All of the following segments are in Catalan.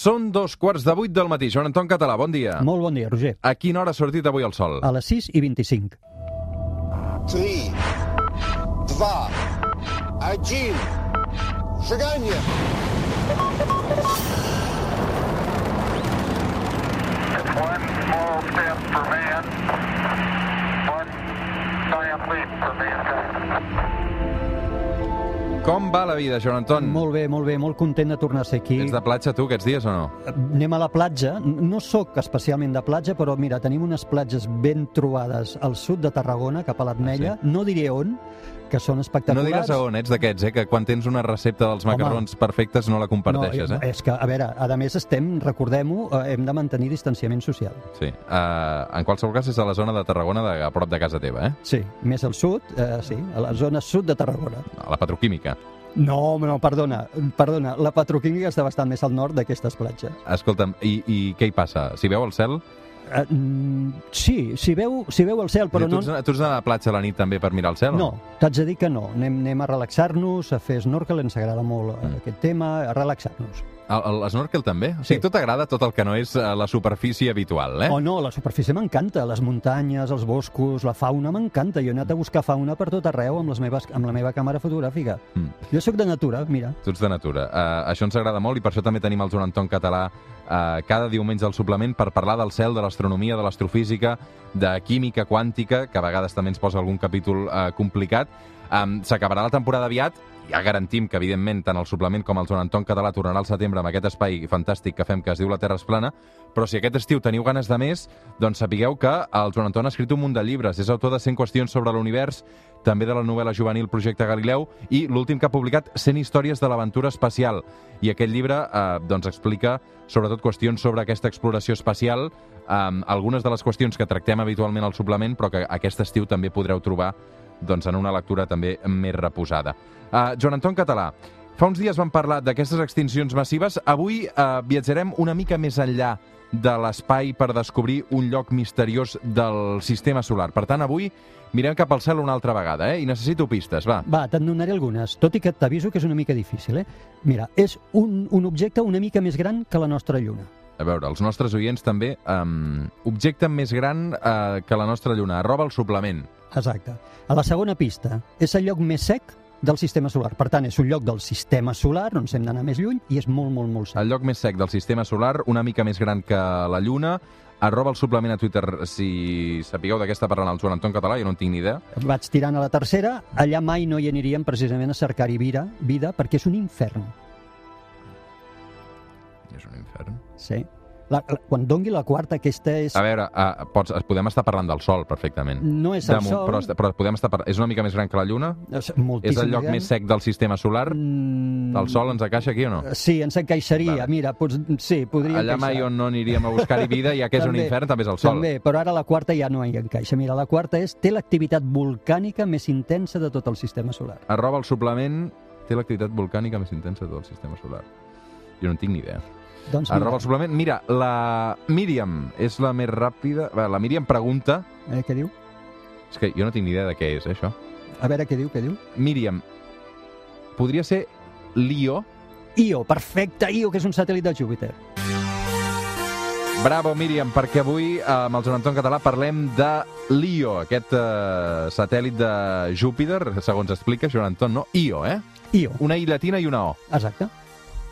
Són dos quarts de vuit del matí. Joan Anton Català, bon dia. Molt bon dia, Roger. A quina hora ha sortit avui el sol? A les 6 i 25. 3, 2, 1. Шагание! It's one small step for man, one giant leap for mankind. Com va la vida, Joan Anton? Molt bé, molt bé, molt content de tornar a ser aquí. Ets de platja, tu, aquests dies, o no? Anem a la platja. No sóc especialment de platja, però mira, tenim unes platges ben trobades al sud de Tarragona, cap a l'Atmella. Sí. No diré on, que són No espectaculars. digues a on, ets d'aquests, eh? Que quan tens una recepta dels macarrons perfectes no la comparteixes, no, eh? És que, a veure, a més estem, recordem-ho, eh, hem de mantenir distanciament social. Sí. Uh, en qualsevol cas, és a la zona de Tarragona, de, a prop de casa teva, eh? Sí, més al sud, eh, sí, a la zona sud de Tarragona. A la petroquímica. No, no, perdona, perdona, la petroquímica està bastant més al nord d'aquestes platges. Escolta'm, i, i què hi passa? Si veu el cel? Uh, mm, sí, si veu, si veu el cel, però tu, no... ets, tu ets a la platja a la nit també per mirar el cel? o No, t'haig de dir que no. Anem, anem a relaxar-nos, a fer snorkel, ens agrada molt Mm. mm. aquest tema, a relaxar-nos. El, el snorkel també? O Sí. sigui, tot t'agrada tot el que no és eh, la superfície habitual, eh? Oh no, la superfície m'encanta, les muntanyes, els boscos, la fauna m'encanta. Jo he anat a buscar fauna per tot arreu amb, les meves, amb la meva càmera fotogràfica. Mm. Jo sóc de natura, mira. Tu ets de natura. Uh, això ens agrada molt i per això també tenim el Joan Anton Català uh, cada diumenge al suplement per parlar del cel, de l'astronomia, de l'astrofísica, de química quàntica, que a vegades també ens posa algun capítol uh, complicat. Um, S'acabarà la temporada aviat, ja garantim que, evidentment, tant el suplement com el Joan Anton Català tornarà al setembre amb aquest espai fantàstic que fem que es diu La Terra és plana, però si aquest estiu teniu ganes de més, doncs sapigueu que el Joan Anton ha escrit un munt de llibres, és autor de 100 qüestions sobre l'univers, també de la novel·la juvenil Projecte Galileu i l'últim que ha publicat 100 històries de l'aventura espacial. I aquest llibre eh, doncs explica sobretot qüestions sobre aquesta exploració espacial, eh, algunes de les qüestions que tractem habitualment al suplement, però que aquest estiu també podreu trobar doncs, en una lectura també més reposada. Uh, Joan Anton Català, fa uns dies vam parlar d'aquestes extincions massives. Avui uh, viatjarem una mica més enllà de l'espai per descobrir un lloc misteriós del sistema solar. Per tant, avui mirem cap al cel una altra vegada, eh? I necessito pistes, va. Va, te'n donaré algunes, tot i que t'aviso que és una mica difícil, eh? Mira, és un, un objecte una mica més gran que la nostra Lluna. A veure, els nostres oients també... Um, objecte més gran uh, que la nostra lluna. Arroba el suplement. Exacte. A la segona pista, és el lloc més sec del sistema solar. Per tant, és un lloc del sistema solar, no ens hem d'anar més lluny, i és molt, molt, molt sec. El lloc més sec del sistema solar, una mica més gran que la lluna. Arroba el suplement a Twitter si sapigueu està parlant el Joan Anton Català, jo no en tinc ni idea. Vaig tirant a la tercera, allà mai no hi aniríem precisament a cercar-hi vida, vida, perquè és un infern. És un infern. Sí. La, la, quan dongui la quarta, aquesta és... A veure, uh, pots, podem estar parlant del Sol, perfectament. No és el mo- Sol. Però, però podem estar par... És una mica més gran que la Lluna? És, És el lloc gran. més sec del sistema solar? Mm, El Sol ens encaixa aquí o no? Sí, ens encaixaria. Vale. Mira, pots, sí, podria Allà mai encaixar. on no aniríem a buscar-hi vida, ja que és un També, infern, també és el Sol. També, però ara la quarta ja no hi encaixa. Mira, la quarta és té l'activitat volcànica més intensa de tot el sistema solar. Arroba el suplement té l'activitat volcànica més intensa de tot el sistema solar. Jo no en tinc ni idea. Doncs Arroba el suplement. Mira, la Míriam és la més ràpida... Va, La Míriam pregunta... eh, què diu? És que jo no tinc ni idea de què és, eh, això. A veure què diu, què diu? Míriam, podria ser Lio? Io, perfecte, Io, que és un satèl·lit de Júpiter. Bravo, Míriam, perquè avui amb el Joan Anton Català parlem de Lio, aquest eh, satèl·lit de Júpiter, segons explica Joan Anton, no? Io, eh? Io, Una I latina i una O. exacte.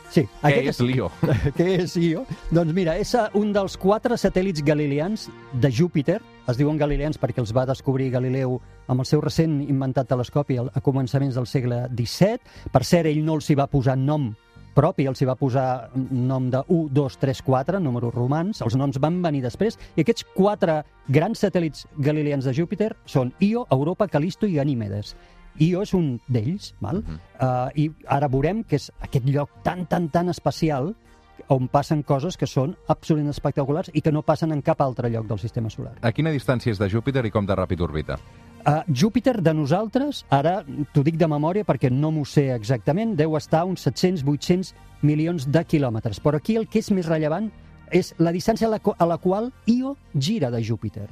Sí, Què és Lio? Què és Io? Doncs mira, és eh, un dels quatre satèl·lits galileans de Júpiter. Es diuen galileans perquè els va descobrir Galileu amb el seu recent inventat telescopi a començaments del segle XVII. Per cert, ell no els hi va posar nom propi, els hi va posar nom de 1, 2, 3, 4, números romans. Els noms van venir després. I aquests quatre grans satèl·lits galileans de Júpiter són Io, Europa, Calisto i Ganímedes. Io és un d'ells, val? Mhm. Uh, i ara veurem que és aquest lloc tan, tan, tan especial on passen coses que són absolutament espectaculars i que no passen en cap altre lloc del sistema solar. A quina distància és de Júpiter i com de ràpid orbita? Uh, Júpiter de nosaltres, ara t'ho dic de memòria perquè no m'ho sé exactament, deu estar a uns 700-800 milions de quilòmetres. Però aquí el que és més rellevant és la distància a la, a la qual Io gira de Júpiter.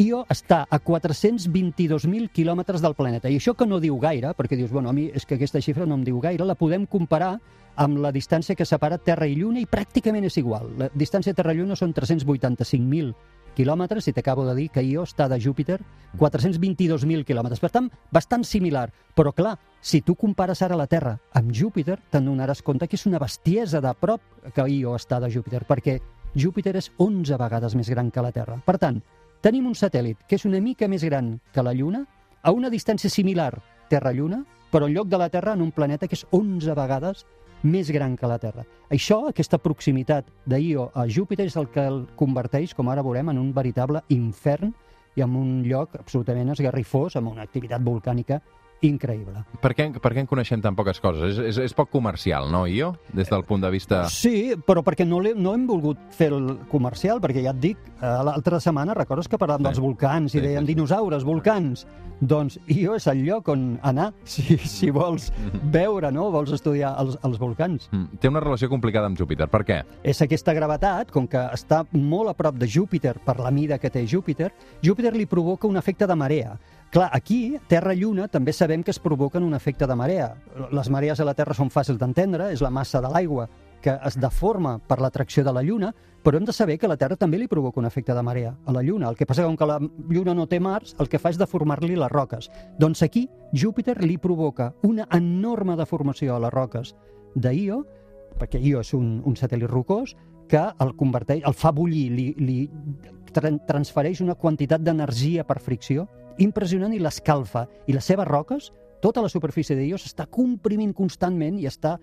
Io està a 422.000 quilòmetres del planeta. I això que no diu gaire, perquè dius, bueno, a mi és que aquesta xifra no em diu gaire, la podem comparar amb la distància que separa Terra i Lluna i pràcticament és igual. La distància Terra-Lluna són 385.000 quilòmetres i t'acabo de dir que Io està de Júpiter 422.000 quilòmetres. Per tant, bastant similar. Però clar, si tu compares ara la Terra amb Júpiter, te'n donaràs compte que és una bestiesa de prop que Io està de Júpiter, perquè Júpiter és 11 vegades més gran que la Terra. Per tant, tenim un satèl·lit que és una mica més gran que la Lluna, a una distància similar Terra-Lluna, però en lloc de la Terra en un planeta que és 11 vegades més gran que la Terra. Això, aquesta proximitat d'Io a Júpiter és el que el converteix, com ara veurem, en un veritable infern i en un lloc absolutament esgarrifós, amb una activitat volcànica increïble. Per què, per què en coneixem tan poques coses? És, és, és poc comercial, no, Io? Des del punt de vista... Sí, però perquè no, l'he- no hem volgut fer el comercial, perquè ja et dic, eh, l'altra setmana recordes que parlàvem Sí. dels volcans i Sí, dèiem sí, sí. dinosaures, volcans. Doncs Io és el lloc on anar, si, si vols veure, no? vols estudiar els, els volcans. Mm, Té una relació complicada amb Júpiter. Per què? és aquesta gravetat, com que està molt a prop de Júpiter per la mida que té Júpiter, Júpiter li provoca un efecte de marea. Clar, aquí, Terra-Lluna, també sabem que es provoquen un efecte de marea. Les marees a la Terra són fàcils d'entendre, és la massa de l'aigua que es deforma per l'atracció de la Lluna, però hem de saber que la Terra també li provoca un efecte de marea a la Lluna. El que passa que com que la Lluna no té mars, el que fa és deformar-li les roques. Doncs aquí, Júpiter li provoca una enorme deformació a les roques d'Io, perquè Io és un, un satèl·lit rocós, que el converteix, el fa bullir, li, li tran transfereix una quantitat d'energia per fricció impressionant i l'escalfa. I les seves roques, tota la superfície d'Io s'està comprimint constantment i està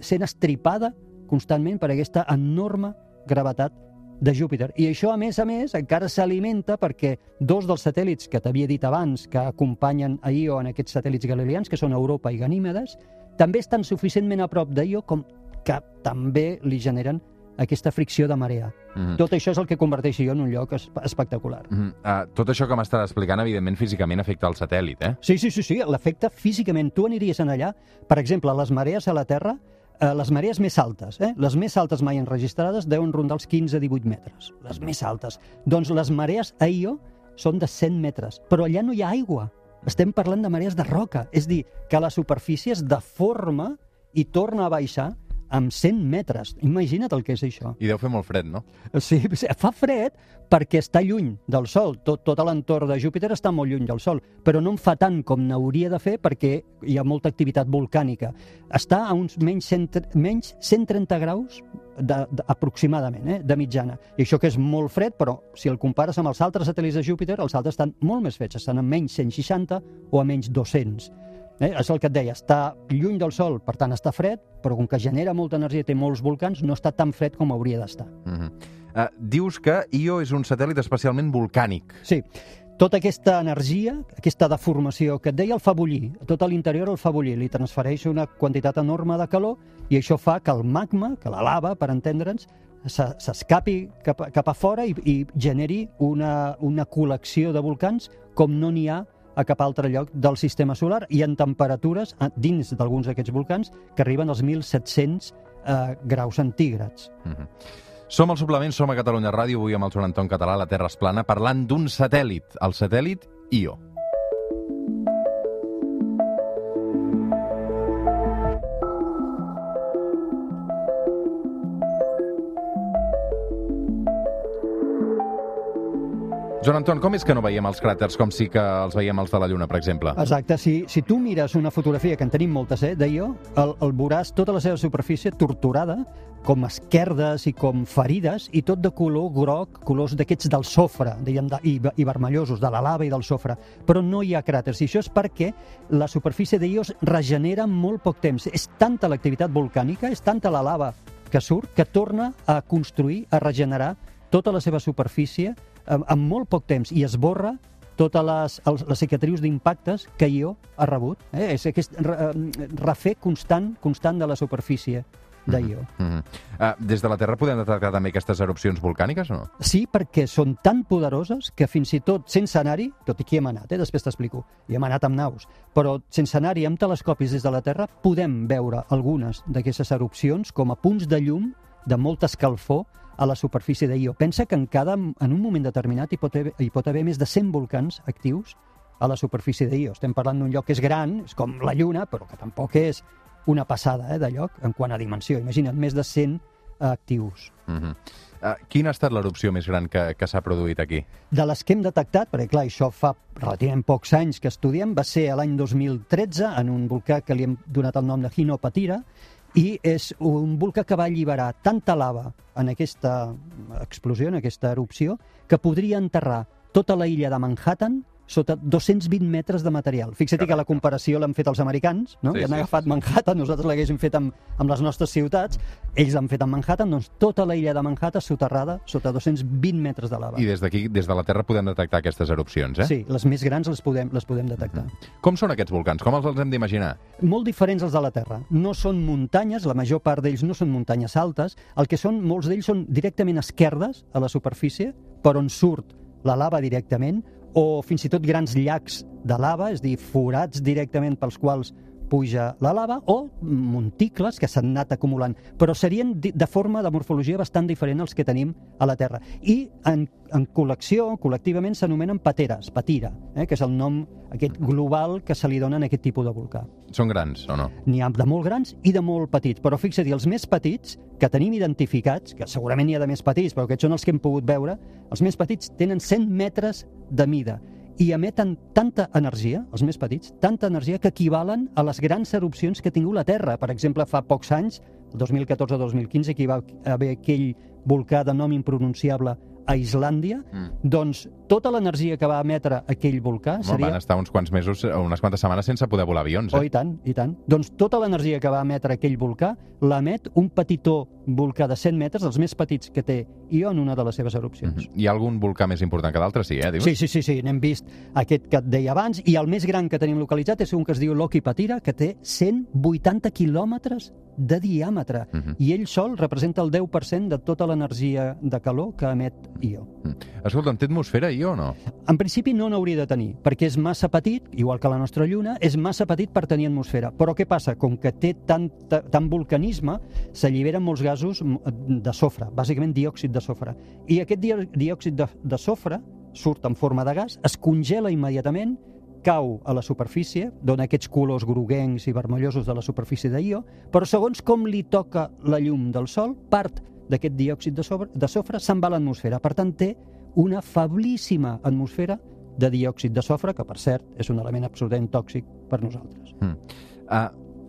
sent estripada constantment per aquesta enorme gravetat de Júpiter. I això, a més a més, encara s'alimenta perquè dos dels satèl·lits que t'havia dit abans que acompanyen a Io en aquests satèl·lits galileans, que són Europa i Ganímedes, també estan suficientment a prop d'Io com que també li generen aquesta fricció de marea. Mm Tot això és el que converteix Io en un lloc es- espectacular. -hmm. uh, tot això que m'estàs explicant, evidentment, físicament afecta el satèl·lit, eh? Sí, sí, sí, sí, l'efecte físicament. Tu aniries en allà, per exemple, les marees a la Terra, eh, les marees més altes, eh? les més altes mai enregistrades deuen rondar els 15-18 metres, les més altes. Doncs les marees a Io són de 100 metres, però allà no hi ha aigua. Estem parlant de marees de roca, és dir, que la superfície es deforma i torna a baixar amb 100 metres. Imagina't el que és això. I deu fer molt fred, no? Sí, sí, fa fred perquè està lluny del Sol. Tot, tot l'entorn de Júpiter està molt lluny del Sol, però no en fa tant com n'hauria de fer perquè hi ha molta activitat volcànica. Està a uns menys, 100, menys 130 graus de, de, aproximadament, eh, de mitjana. I això que és molt fred, però si el compares amb els altres satèl·lits de Júpiter, els altres estan molt més freds, estan a menys 160 o a menys 200. Eh? És el que et deia, està lluny del Sol, per tant està fred, però com que genera molta energia i té molts volcans, no està tan fred com hauria d'estar. Mm -hmm. uh, dius que Io és un satèl·lit especialment volcànic. Sí, tota aquesta energia, aquesta deformació que et deia el fa bullir, tot l'interior el fa bullir, li transfereix una quantitat enorme de calor i això fa que el magma, que la lava, per entendre'ns, se- s'escapi cap, cap a fora i, i generi una, una col·lecció de volcans com no n'hi ha a cap altre lloc del sistema solar i en temperatures a- dins d'alguns d'aquests volcans que arriben als 1.700 eh, graus centígrads. Mm -hmm. Som al Suplement, som a Catalunya Ràdio, avui amb el Joan Anton Català, la Terra es plana, parlant d'un satèl·lit, el satèl·lit Io. Joan Anton, com és que no veiem els cràters com sí que els veiem els de la Lluna, per exemple? Exacte, si, si tu mires una fotografia, que en tenim moltes, eh, d'Io, el, el veuràs tota la seva superfície torturada, com esquerdes i com ferides, i tot de color groc, colors d'aquests del sofre, diguem, de, i, i vermellosos, de la lava i del sofre. Però no hi ha cràters, i això és perquè la superfície d'Io es regenera en molt poc temps. És tanta l'activitat volcànica, és tanta la lava que surt, que torna a construir, a regenerar tota la seva superfície en, en molt poc temps i esborra totes les, els, les cicatrius d'impactes que Io ha rebut. Eh? És aquest eh, refer constant constant de la superfície d'Io. Mm -hmm. uh, des de la Terra podem detectar també aquestes erupcions volcàniques o no? Sí, perquè són tan poderoses que fins i tot sense anar-hi, tot i que hi hem anat, eh? després t'explico, hi hem anat amb naus, però sense anar-hi amb telescopis des de la Terra podem veure algunes d'aquestes erupcions com a punts de llum de molta escalfor a la superfície d'Io. Pensa que en, cada, en un moment determinat hi pot, haver, hi pot haver més de 100 volcans actius a la superfície d'Io. Estem parlant d'un lloc que és gran, és com la Lluna, però que tampoc és una passada eh, de lloc en quant a dimensió. Imagina't, més de 100 actius. Uh -huh. uh, quina ha estat l'erupció més gran que, que s'ha produït aquí? De les que hem detectat, perquè clar, això fa relativament pocs anys que estudiem, va ser l'any 2013 en un volcà que li hem donat el nom de Hinopatira, i és un volcà que va alliberar tanta lava en aquesta explosió, en aquesta erupció, que podria enterrar tota la illa de Manhattan sota 220 metres de material. Fixa't que la comparació l'han fet els americans, no? Sí, Sí, han sí, agafat sí. Manhattan, nosaltres l'haguéssim fet amb, amb les nostres ciutats, ells l'han fet amb Manhattan, doncs tota la illa de Manhattan soterrada sota 220 metres de lava. I des d'aquí, des de la Terra, podem detectar aquestes erupcions, eh? Sí, les més grans les podem, les podem detectar. Com són aquests volcans? Com els, els hem d'imaginar? molt diferents als de la Terra. No són muntanyes, la major part d'ells no són muntanyes altes, el que són, molts d'ells són directament esquerdes a la superfície, per on surt la lava directament, o fins i tot grans llacs de lava, és dir, forats directament pels quals puja la lava, o monticles que s'han anat acumulant, però serien de forma de morfologia bastant diferent als que tenim a la Terra. I en, en col·lecció, col·lectivament, s'anomenen pateres, patira, eh, que és el nom aquest global que se li dona a aquest tipus de volcà. Són grans o no? N'hi ha de molt grans i de molt petits, però fixa't, els més petits que tenim identificats, que segurament n'hi ha de més petits, però aquests són els que hem pogut veure, els més petits tenen 100 metres de mida i emeten tanta energia, els més petits, tanta energia que equivalen a les grans erupcions que ha tingut la Terra. Per exemple, fa pocs anys, el 2014-2015, que hi va haver aquell volcà de nom impronunciable a Islàndia, Mm. doncs tota l'energia que va emetre aquell volcà seria... Van estar uns quants mesos, o unes quantes setmanes sense poder volar avions, Oh, eh? i tant, i tant. Doncs tota l'energia que va emetre aquell volcà l'emet un petitó volcà de 100 metres, els més petits que té Io en una de les seves erupcions. Mhm. Hi ha algun volcà més important que d'altres, sí, eh? Dius? Sí, sí, sí, sí, n'hem vist aquest que et deia abans, i el més gran que tenim localitzat és un que es diu Loki Patira, que té 180 quilòmetres de diàmetre, Mhm. i ell sol representa el 10% de tota l'energia de calor que emet Io. Escolta'm, té atmosfera, i o no? En principi no n'hauria de tenir, perquè és massa petit, igual que la nostra Lluna, és massa petit per tenir atmosfera. Però què passa? Com que té tant, tant volcanisme, s'alliberen molts gasos de sofre, bàsicament diòxid de sofre. I aquest di diòxid de, de sofre surt en forma de gas, es congela immediatament, cau a la superfície, dona aquests colors groguencs i vermellosos de la superfície d'Io, però segons com li toca la llum del Sol, part d'aquest diòxid de, sobre, de sofre se'n va a l'atmosfera. Per tant, té una feblíssima atmosfera de diòxid de sofre, que, per cert, és un element absolutament tòxic per nosaltres. Uh,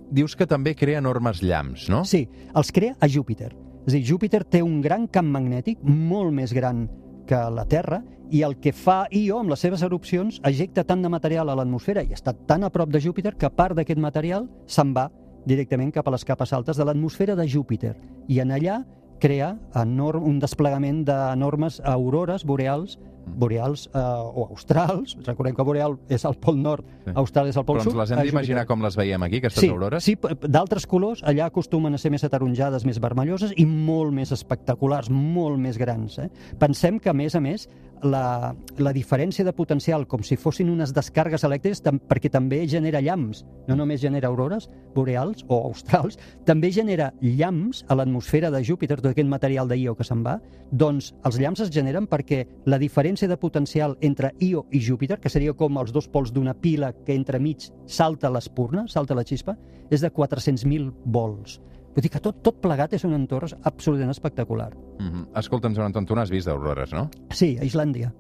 dius que també crea enormes llamps, no? Sí, els crea a Júpiter. És a dir, Júpiter té un gran camp magnètic, molt més gran que la Terra, i el que fa Io amb les seves erupcions ejecta tant de material a l'atmosfera i està tan a prop de Júpiter que part d'aquest material se'n va directament cap a les capes altes de l'atmosfera de Júpiter. I en allà crea enorm, un desplegament d'enormes aurores boreals boreals eh, o australs, recordem que boreal és al pol nord, Sí. austral és al pol Però sud. ens les hem d'imaginar com les veiem aquí, aquestes Sí, aurores? sí, d'altres colors, allà acostumen a ser més ataronjades, més vermelloses i molt més espectaculars, molt més grans. Eh? Pensem que, a més a més, la, la diferència de potencial, com si fossin unes descargues elèctriques, tam, perquè també genera llamps, no només genera aurores boreals o australs, també genera llamps a l'atmosfera de Júpiter, tot aquest material d'Io que se'n va, doncs els llamps es generen perquè la diferència de potencial entre Io i Júpiter, que seria com els dos pols d'una pila que entremig salta l'espurna, salta la xispa, és de 400.000 volts. Vull dir que tot, tot plegat és un entorn absolutament espectacular. Mm -hmm. Escolta'm, Joan Anton, tu n'has vist d'aurores, no? Sí, a Islàndia.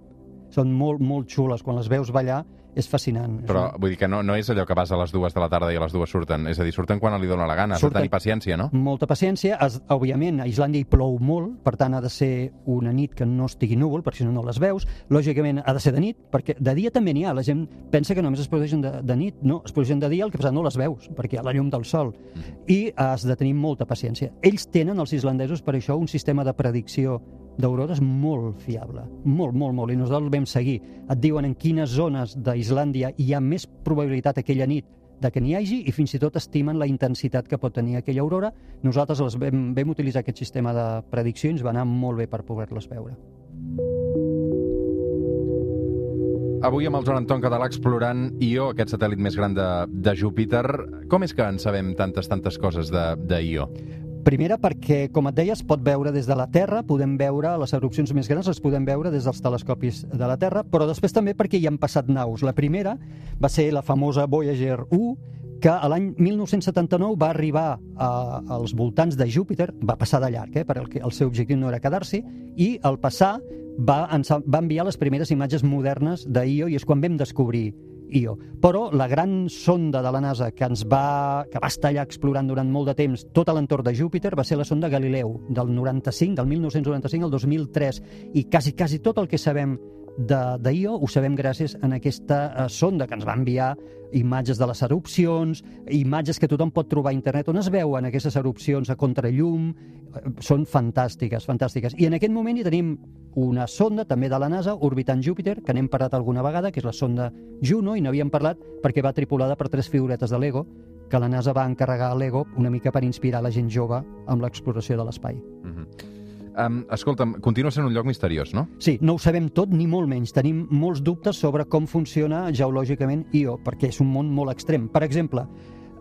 Són molt, molt xules. Quan les veus ballar és fascinant. Però vull dir que no, no és allò que vas a les dues de la tarda i a les dues surten. És a dir, surten quan li dóna la gana. Has Surten- de tenir paciència, no? molta paciència. Es, òbviament, a Islàndia hi plou molt, per tant ha de ser una nit que no estigui núvol, perquè si no no les veus. Lògicament ha de ser de nit, perquè de dia també n'hi ha. La gent pensa que només es produeixen de, de nit. No, es produeixen de dia, el que passa no les veus, perquè hi ha la llum del sol. I has de tenir molta paciència. Ells tenen, els islandesos, per això, un sistema de predicció d'aurores molt fiable. Molt, molt, molt. I nosaltres el vam seguir. Et diuen en quines zones d'Islàndia hi ha més probabilitat aquella nit de que n'hi hagi i fins i tot estimen la intensitat que pot tenir aquella aurora. Nosaltres les vam, vam utilitzar aquest sistema de ens va anar molt bé per poder-les veure. Avui amb el Joan Anton Català explorant Io, aquest satèl·lit més gran de, de Júpiter. Com és que en sabem tantes, tantes coses de, de Io? Primera perquè, com et deia, es pot veure des de la Terra, podem veure les erupcions més grans, les podem veure des dels telescopis de la Terra, però després també perquè hi han passat naus. La primera va ser la famosa Voyager 1, que l'any 1979 va arribar a, als voltants de Júpiter, va passar de llarg, eh, perquè el seu objectiu no era quedar-s'hi, i al passar va, va enviar les primeres imatges modernes d'Io i és quan vam descobrir Io. Però la gran sonda de la NASA que ens va, que va estar allà explorant durant molt de temps tot l'entorn de Júpiter va ser la sonda Galileu, del 95, del 1995 al 2003, i quasi, quasi tot el que sabem de, de Io ho sabem gràcies a aquesta eh, sonda que ens va enviar imatges de les erupcions, imatges que tothom pot trobar a internet on es veuen aquestes erupcions a contrallum, eh, són fantàstiques, fantàstiques. I en aquest moment hi tenim una sonda també de la NASA orbitant Júpiter, que n'hem parlat alguna vegada, que és la sonda Juno, i n'havíem parlat perquè va tripulada per tres figuretes de Lego, que la NASA va encarregar a Lego una mica per inspirar la gent jove amb l'exploració de l'espai. Um, escolta'm, continua sent un lloc misteriós, no? Sí, no ho sabem tot ni molt menys. Tenim molts dubtes sobre com funciona geològicament Io, perquè és un món molt extrem. Per exemple,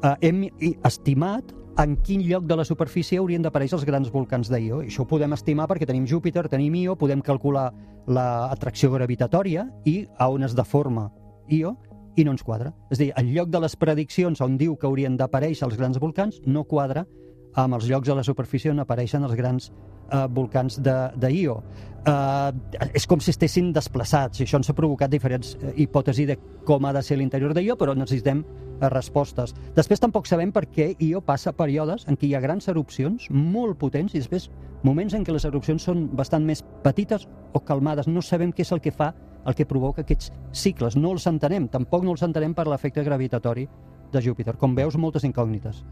eh, hem estimat en quin lloc de la superfície haurien d'aparèixer els grans volcans d'Io. Això ho podem estimar perquè tenim Júpiter, tenim Io, podem calcular l'atracció gravitatòria i a on es deforma Io i no ens quadra. És a dir, el lloc de les prediccions on diu que haurien d'aparèixer els grans volcans no quadra amb els llocs de la superfície on apareixen els grans eh, volcans de, de Io. Eh, és com si estessin desplaçats i això ens ha provocat diferents eh, hipòtesis de com ha de ser l'interior de Io, però necessitem eh, respostes. Després tampoc sabem per què Io passa períodes en què hi ha grans erupcions molt potents i després moments en què les erupcions són bastant més petites o calmades. No sabem què és el que fa, el que provoca aquests cicles. No els entenem, tampoc no els entenem per l'efecte gravitatori de Júpiter. Com veus, moltes incògnites.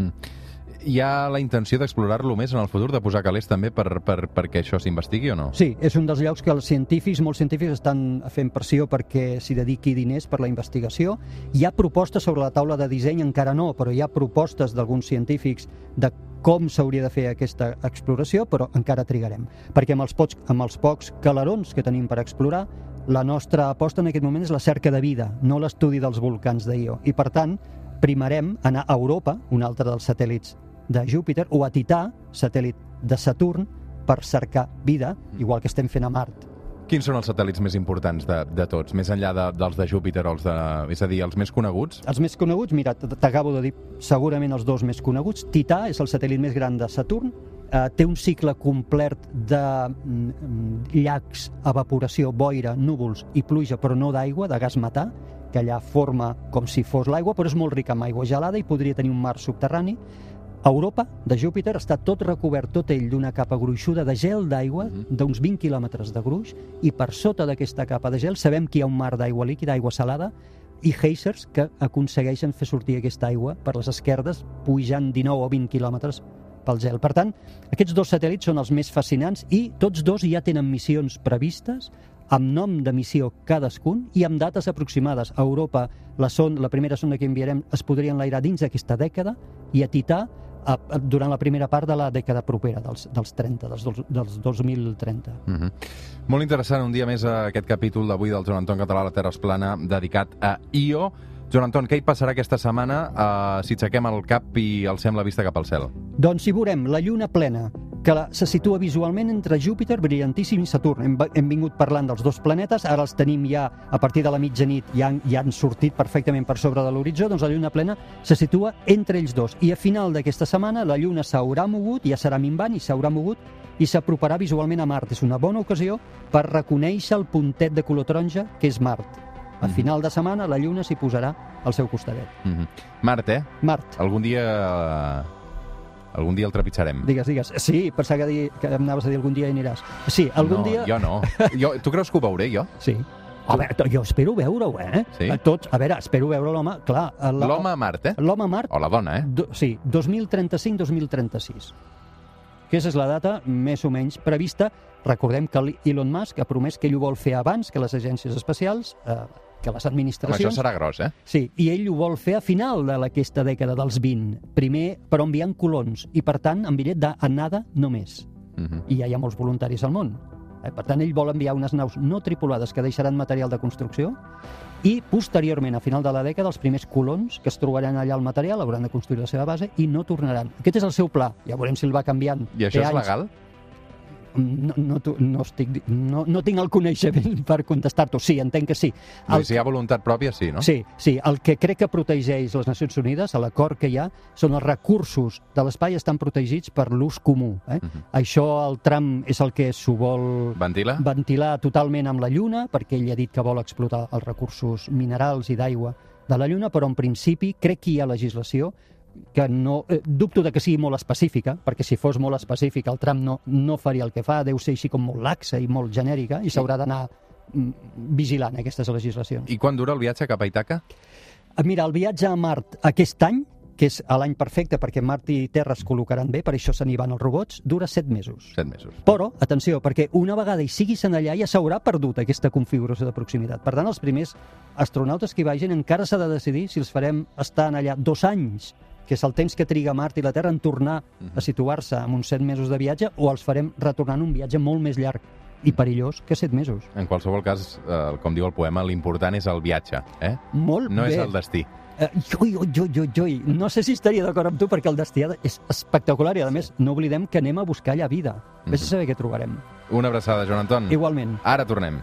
Hi ha la intenció d'explorar-lo més en el futur, de posar calés també per, per, perquè això s'investigui o no? Sí, és un dels llocs que els científics, molts científics, estan fent pressió perquè s'hi dediqui diners per la investigació. Hi ha propostes sobre la taula de disseny, encara no, però hi ha propostes d'alguns científics de com s'hauria de fer aquesta exploració, però encara trigarem. Perquè amb els, pocs, amb els pocs calarons que tenim per explorar, la nostra aposta en aquest moment és la cerca de vida, no l'estudi dels volcans d'Io. I, per tant, primarem anar a Europa, un altre dels satèl·lits de Júpiter, o a Tità, satèl·lit de Saturn, per cercar vida, igual que estem fent a Mart. Quins són els satèl·lits més importants de, de tots, més enllà de, dels de Júpiter o els de... És a dir, els més coneguts? Els més coneguts, mira, t'acabo de dir segurament els dos més coneguts. Tità és el satèl·lit més gran de Saturn, eh, té un cicle complet de mm, llacs, evaporació, boira, núvols i pluja, però no d'aigua, de gas metà, que allà forma com si fos l'aigua, però és molt ric en aigua gelada i podria tenir un mar subterrani. Europa, de Júpiter, està tot recobert, tot ell, d'una capa gruixuda de gel d'aigua, d'uns 20 quilòmetres de gruix, i per sota d'aquesta capa de gel sabem que hi ha un mar d'aigua líquida, aigua salada, i geysers que aconsegueixen fer sortir aquesta aigua per les esquerdes, pujant 19 o 20 quilòmetres pel gel. Per tant, aquests dos satèl·lits són els més fascinants i tots dos ja tenen missions previstes amb nom de missió cadascun i amb dates aproximades. A Europa, la, son, la primera sonda que enviarem es podria enlairar dins d'aquesta dècada i a Tità a, a, durant la primera part de la dècada propera, dels, dels 30, dels, dels 2030. Mm -hmm. Molt interessant, un dia més a aquest capítol d'avui del Joan Anton Català a la Terra es plana dedicat a IO. Joan Anton, què hi passarà aquesta setmana uh, si aixequem el cap i alcem la vista cap al cel? Doncs hi veurem la lluna plena, que la, se situa visualment entre Júpiter, brillantíssim, i Saturn. Hem, hem vingut parlant dels dos planetes, ara els tenim ja a partir de la mitjanit, ja, han- ja han sortit perfectament per sobre de l'horitzó, doncs la lluna plena se situa entre ells dos. I a final d'aquesta setmana la lluna s'haurà mogut, ja serà minvant i s'haurà mogut i s'aproparà visualment a Mart. És una bona ocasió per reconèixer el puntet de color taronja que és Mart. A Mhm. final de setmana la lluna s'hi posarà al seu costadet. Mm -hmm. Mart, eh? Mart. Algun dia... Algun dia el trepitjarem. Digues, digues. Sí, pensava que, dir, que em anaves a dir algun dia hi aniràs. Sí, algun no, dia... jo no. Jo, tu creus que ho veuré, jo? Sí. A veure, jo espero veure-ho, eh? Sí? A tots, a veure, espero veure l'home, clar... la- L'home a Mart, eh? L'home a Mart, O la dona, eh? do, sí, 2035-2036. Aquesta és la data més o menys prevista. Recordem que Elon Musk ha promès que ell ho vol fer abans que les agències espacials, eh, que les Home, administracions... això serà gros, eh? Sí, i ell ho vol fer a final de aquesta dècada dels 20. Primer, però enviant colons, i per tant, en bitllet d'anada només. Mm -hmm. I ja hi ha molts voluntaris al món. Eh? Per tant, ell vol enviar unes naus no tripulades que deixaran material de construcció i, posteriorment, a final de la dècada, els primers colons que es trobaran allà el material hauran de construir la seva base i no tornaran. Aquest és el seu pla. Ja veurem si el va canviant. I això és anys. legal? No, no, no, estic, no, no tinc el coneixement per contestar-t'ho. Sí, entenc que sí. El... Si hi ha voluntat pròpia, sí, no? Sí, sí, el que crec que protegeix les Nacions Unides, a l'acord que hi ha, són els recursos de l'espai estan protegits per l'ús comú. Eh? Mhm. Això el Trump és el que s'ho vol Ventila? ventilar totalment amb la Lluna, perquè ell ha dit que vol explotar els recursos minerals i d'aigua de la Lluna, però en principi crec que hi ha legislació que no... Eh, dubto de que sigui molt específica, perquè si fos molt específica el Trump no, no faria el que fa, deu ser així com molt laxa i molt genèrica, i s'haurà d'anar mm, vigilant aquestes legislacions. I quan dura el viatge cap a Itaca? Ah, Mira, el viatge a Mart aquest any, que és l'any perfecte perquè Mart i Terra es col·locaran bé, per això se n'hi van els robots, dura set mesos. Set mesos. Però, atenció, perquè una vegada hi siguis en allà ja s'haurà perdut aquesta configuració de proximitat. Per tant, els primers astronautes que hi vagin encara s'ha de decidir si els farem estar en allà dos anys, que és el temps que triga Mart i la Terra en tornar a situar-se amb uns set mesos de viatge, o els farem retornant un viatge molt més llarg i perillós que set mesos. En qualsevol cas, eh, com diu el poema, l'important és el viatge, eh? Molt No bé. és el destí. Eh, ui, ui, ui, ui, ui. No sé si estaria d'acord amb tu perquè el destí és espectacular i, a més, no oblidem que anem a buscar allà vida. Vés a saber què trobarem. Una abraçada, Joan Anton. Igualment. Ara tornem.